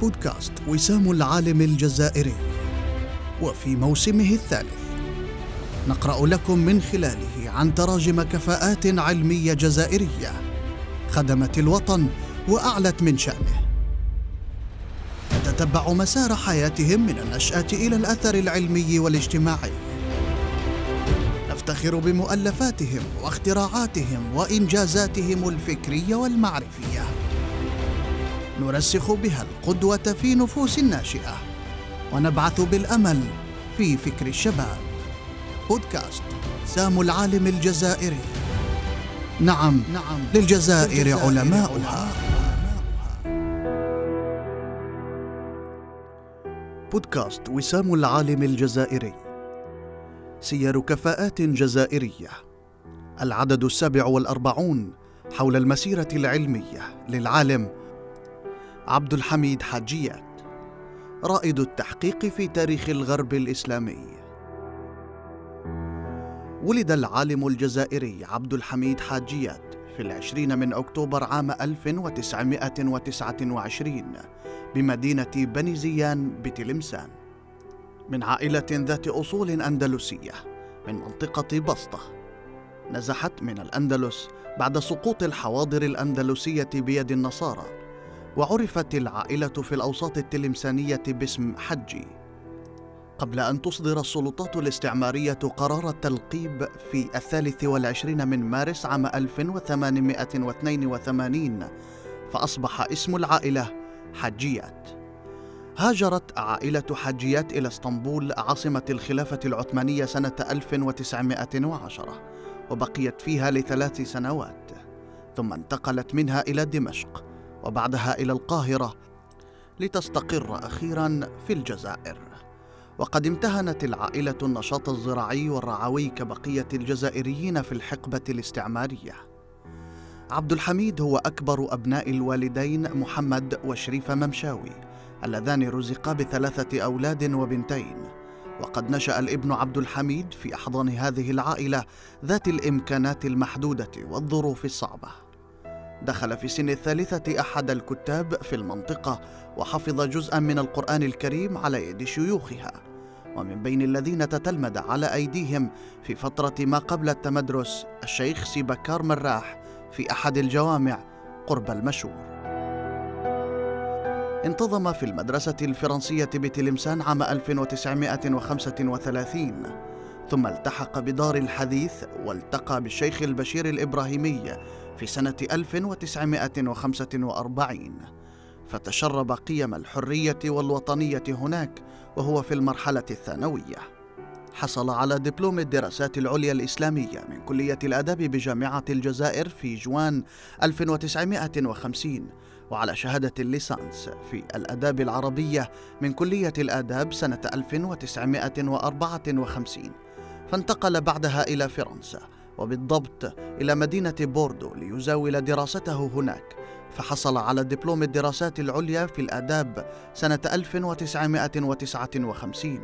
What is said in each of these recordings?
بودكاست وسام العالم الجزائري. وفي موسمه الثالث نقرأ لكم من خلاله عن تراجم كفاءات علمية جزائرية خدمت الوطن وأعلت من شأنه. نتتبع مسار حياتهم من النشأة إلى الأثر العلمي والاجتماعي. نفتخر بمؤلفاتهم واختراعاتهم وإنجازاتهم الفكرية والمعرفية. نرسخ بها القدوة في نفوس الناشئة. ونبعث بالأمل في فكر الشباب. بودكاست سام العالم الجزائري. نعم نعم. للجزائر علماؤها. بودكاست وسام العالم الجزائري. سير كفاءات جزائرية. العدد السابع والأربعون حول المسيرة العلمية للعالم عبد الحميد حاجيات رائد التحقيق في تاريخ الغرب الإسلامي. ولد العالم الجزائري عبد الحميد حاجيات في العشرين من أكتوبر عام 1929 بمدينة بني زيان بتلمسان من عائلة ذات أصول أندلسية من منطقة بسطة. نزحت من الأندلس بعد سقوط الحواضر الأندلسية بيد النصارى. وعرفت العائلة في الأوساط التلمسانية باسم حجي. قبل أن تصدر السلطات الاستعمارية قرار التلقيب في الثالث والعشرين من مارس عام 1882 فأصبح اسم العائلة حجيات. هاجرت عائلة حجيات إلى اسطنبول عاصمة الخلافة العثمانية سنة 1910 وبقيت فيها لثلاث سنوات ثم انتقلت منها إلى دمشق. وبعدها إلى القاهرة لتستقر أخيرا في الجزائر وقد امتهنت العائلة النشاط الزراعي والرعوي كبقية الجزائريين في الحقبة الاستعمارية. عبد الحميد هو أكبر أبناء الوالدين محمد وشريف ممشاوي اللذان رزقا بثلاثة أولاد وبنتين. وقد نشأ الابن عبد الحميد في أحضان هذه العائلة ذات الإمكانات المحدودة والظروف الصعبة. دخل في سن الثالثة أحد الكتاب في المنطقة وحفظ جزءا من القرآن الكريم على يد شيوخها. ومن بين الذين تتلمذ على أيديهم في فترة ما قبل التمدرس الشيخ سيبكار مراح في أحد الجوامع قرب المشهور انتظم في المدرسة الفرنسية بتلمسان عام 1935 ثم التحق بدار الحديث والتقى بالشيخ البشير الإبراهيمي في سنة 1945 فتشرب قيم الحرية والوطنية هناك وهو في المرحلة الثانوية. حصل على دبلوم الدراسات العليا الإسلامية من كلية الآداب بجامعة الجزائر في جوان 1950 وعلى شهادة الليسانس في الآداب العربية من كلية الآداب سنة 1954 فانتقل بعدها إلى فرنسا. وبالضبط إلى مدينة بوردو ليزاول دراسته هناك فحصل على دبلوم الدراسات العليا في الآداب سنة 1959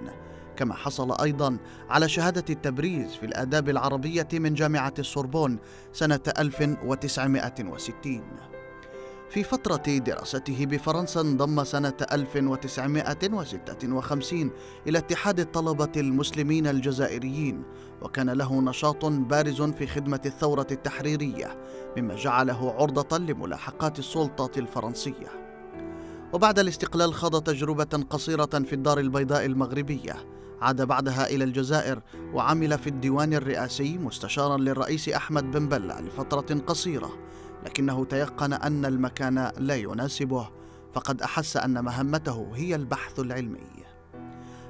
كما حصل أيضا على شهادة التبريز في الآداب العربية من جامعة السوربون سنة 1960 في فترة دراسته بفرنسا انضم سنة 1956 إلى اتحاد الطلبة المسلمين الجزائريين وكان له نشاط بارز في خدمة الثورة التحريرية مما جعله عرضة لملاحقات السلطة الفرنسية. وبعد الاستقلال خاض تجربة قصيرة في الدار البيضاء المغربية عاد بعدها إلى الجزائر وعمل في الديوان الرئاسي مستشارا للرئيس أحمد بن بلة لفترة قصيرة لكنه تيقن أن المكان لا يناسبه فقد أحس أن مهمته هي البحث العلمي.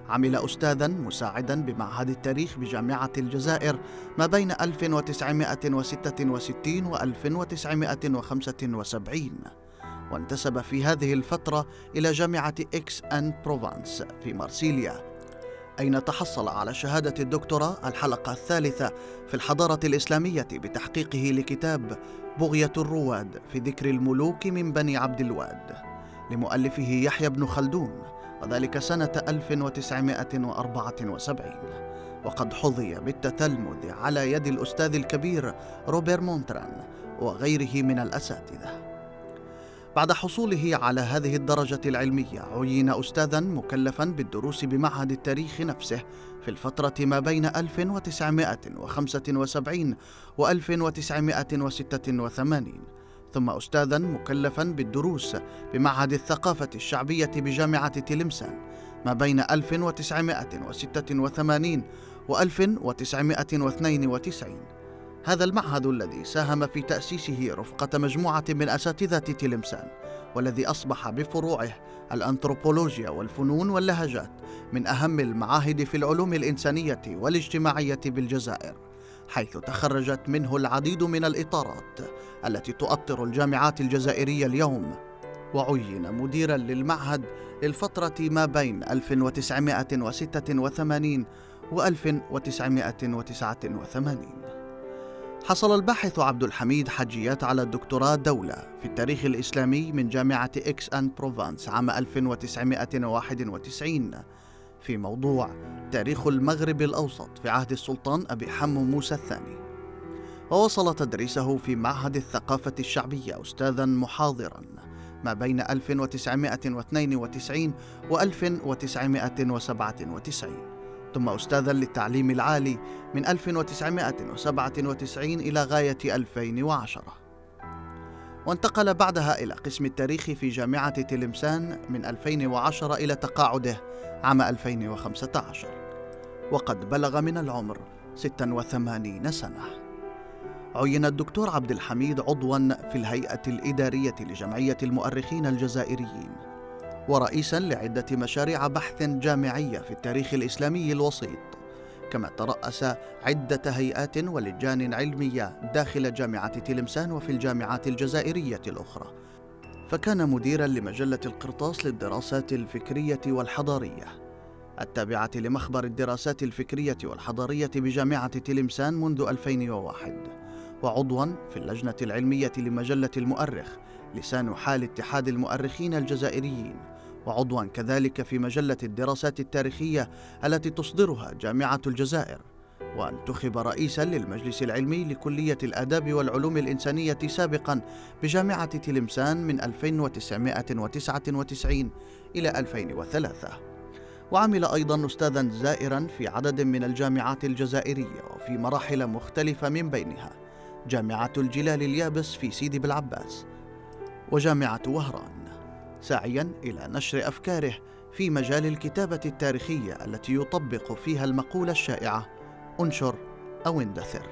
عمل استاذا مساعدا بمعهد التاريخ بجامعة الجزائر ما بين 1966 و 1975 وانتسب في هذه الفترة إلى جامعة إكس إن بروفانس في مارسيليا. أين تحصل على شهادة الدكتوراه؟ الحلقة الثالثة في الحضارة الإسلامية بتحقيقه لكتاب بغية الرواد في ذكر الملوك من بني عبد الواد. لمؤلفه يحيى بن خلدون وذلك سنة 1974 وقد حظي بالتتلمذ على يد الأستاذ الكبير روبر مونتران وغيره من الأساتذة. بعد حصوله على هذه الدرجة العلمية عين أستاذا مكلفا بالدروس بمعهد التاريخ نفسه في الفترة ما بين 1975 و 1986 ثم أستاذا مكلفا بالدروس بمعهد الثقافة الشعبية بجامعة تلمسان ما بين 1986 و 1992 هذا المعهد الذي ساهم في تأسيسه رفقة مجموعة من أساتذة تلمسان والذي أصبح بفروعه الأنثروبولوجيا والفنون واللهجات من أهم المعاهد في العلوم الإنسانية والاجتماعية بالجزائر حيث تخرجت منه العديد من الإطارات التي تؤطر الجامعات الجزائرية اليوم. وعين مديرا للمعهد للفترة ما بين 1986 و 1989 حصل الباحث عبد الحميد حجيات على الدكتوراه دولة في التاريخ الإسلامي من جامعة إكس أون بروفانس عام 1991 في موضوع تاريخ المغرب الأوسط في عهد السلطان أبي حمو موسى الثاني. ووصل تدريسه في معهد الثقافة الشعبية أستاذا محاضرا ما بين 1992 و 1997 ثم أستاذا للتعليم العالي من 1997 إلى غاية 2010 وانتقل بعدها إلى قسم التاريخ في جامعة تلمسان من 2010 إلى تقاعده عام 2015 وقد بلغ من العمر 86 سنة. عين الدكتور عبد الحميد عضوا في الهيئة الإدارية لجمعية المؤرخين الجزائريين. ورئيسا لعدة مشاريع بحث جامعية في التاريخ الإسلامي الوسيط كما ترأس عدة هيئات ولجان علمية داخل جامعة تلمسان وفي الجامعات الجزائرية الأخرى. فكان مديرا لمجلة القرطاس للدراسات الفكرية والحضارية. التابعة لمخبر الدراسات الفكرية والحضارية بجامعة تلمسان منذ 2001 وعضوا في اللجنة العلمية لمجلة المؤرخ لسان حال اتحاد المؤرخين الجزائريين. وعضوا كذلك في مجلة الدراسات التاريخية التي تصدرها جامعة الجزائر. وانتخب رئيسا للمجلس العلمي لكلية الآداب والعلوم الإنسانية سابقا بجامعة تلمسان من 1999 إلى 2003 وعمل أيضا أستاذا زائرا في عدد من الجامعات الجزائرية وفي مراحل مختلفة من بينها. جامعة الجلال اليابس في سيدي بالعباس. وجامعة وهران. ساعيا إلى نشر أفكاره في مجال الكتابة التاريخية التي يطبق فيها المقولة الشائعة انشر أو اندثر.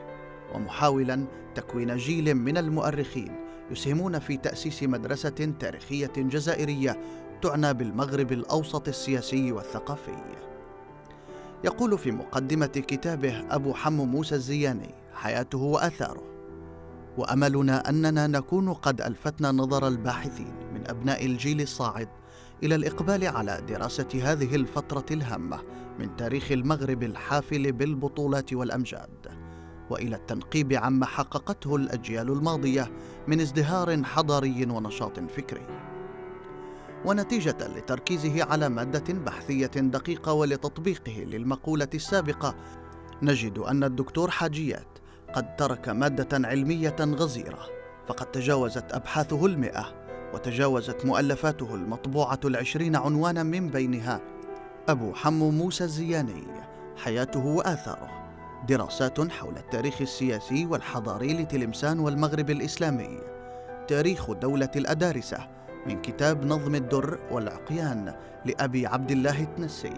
ومحاولا تكوين جيل من المؤرخين يسهمون في تأسيس مدرسة تاريخية جزائرية تعنى بالمغرب الأوسط السياسي والثقافي. يقول في مقدمة كتابه أبو حمو موسى الزياني حياته وآثاره وأملنا أننا نكون قد ألفتنا نظر الباحثين من أبناء الجيل الصاعد إلى الإقبال على دراسة هذه الفترة الهامة من تاريخ المغرب الحافل بالبطولات والأمجاد وإلى التنقيب عما حققته الأجيال الماضية من ازدهار حضاري ونشاط فكري. ونتيجة لتركيزه على مادة بحثية دقيقة ولتطبيقه للمقولة السابقة نجد أن الدكتور حاجيات قد ترك مادة علمية غزيرة فقد تجاوزت أبحاثه المئة وتجاوزت مؤلفاته المطبوعة العشرين عنوانا من بينها. أبو حمو موسى الزياني حياته وآثاره. دراسات حول التاريخ السياسي والحضاري لتلمسان والمغرب الإسلامي. تاريخ دولة الأدارسة من كتاب نظم الدر والعقيان لأبي عبد الله التنسي.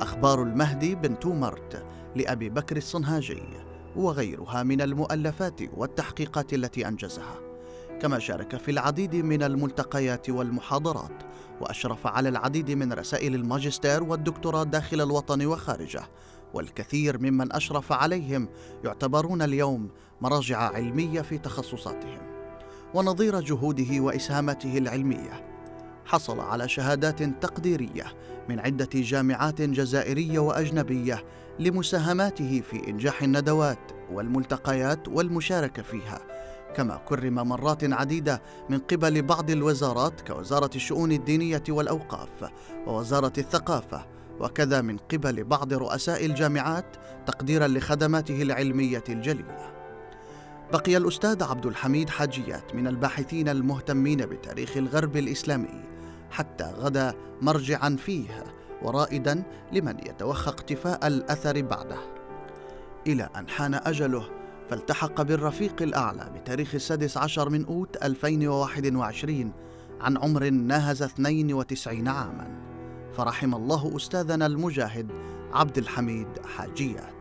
أخبار المهدي بن تومرت لأبي بكر الصنهاجي. وغيرها من المؤلفات والتحقيقات التي أنجزها. كما شارك في العديد من الملتقيات والمحاضرات وأشرف على العديد من رسائل الماجستير والدكتوراه داخل الوطن وخارجه. والكثير ممن أشرف عليهم يعتبرون اليوم مراجع علمية في تخصصاتهم. ونظير جهوده وإسهاماته العلمية. حصل على شهادات تقديرية من عدة جامعات جزائرية وأجنبية لمساهماته في إنجاح الندوات والملتقيات والمشاركة فيها. كما كرم مرات عديدة من قبل بعض الوزارات كوزارة الشؤون الدينية والأوقاف ووزارة الثقافة وكذا من قبل بعض رؤساء الجامعات تقديرا لخدماته العلمية الجليلة. بقي الأستاذ عبد الحميد حاجيات من الباحثين المهتمين بتاريخ الغرب الإسلامي حتى غدا مرجعا فيه ورائدا لمن يتوخى اقتفاء الأثر بعده. إلى أن حان أجله فالتحق بالرفيق الأعلى بتاريخ السادس عشر من أوت 2021 عن عمر ناهز 92 عاما. فرحم الله أستاذنا المجاهد عبد الحميد حاجيات.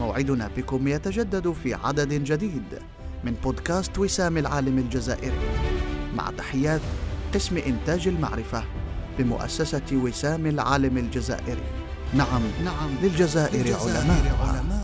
موعدنا بكم يتجدد في عدد جديد. من بودكاست وسام العالم الجزائري. مع تحيات قسم إنتاج المعرفة بمؤسسة وسام العالم الجزائري. نعم نعم للجزائر, للجزائر علماء, علماء.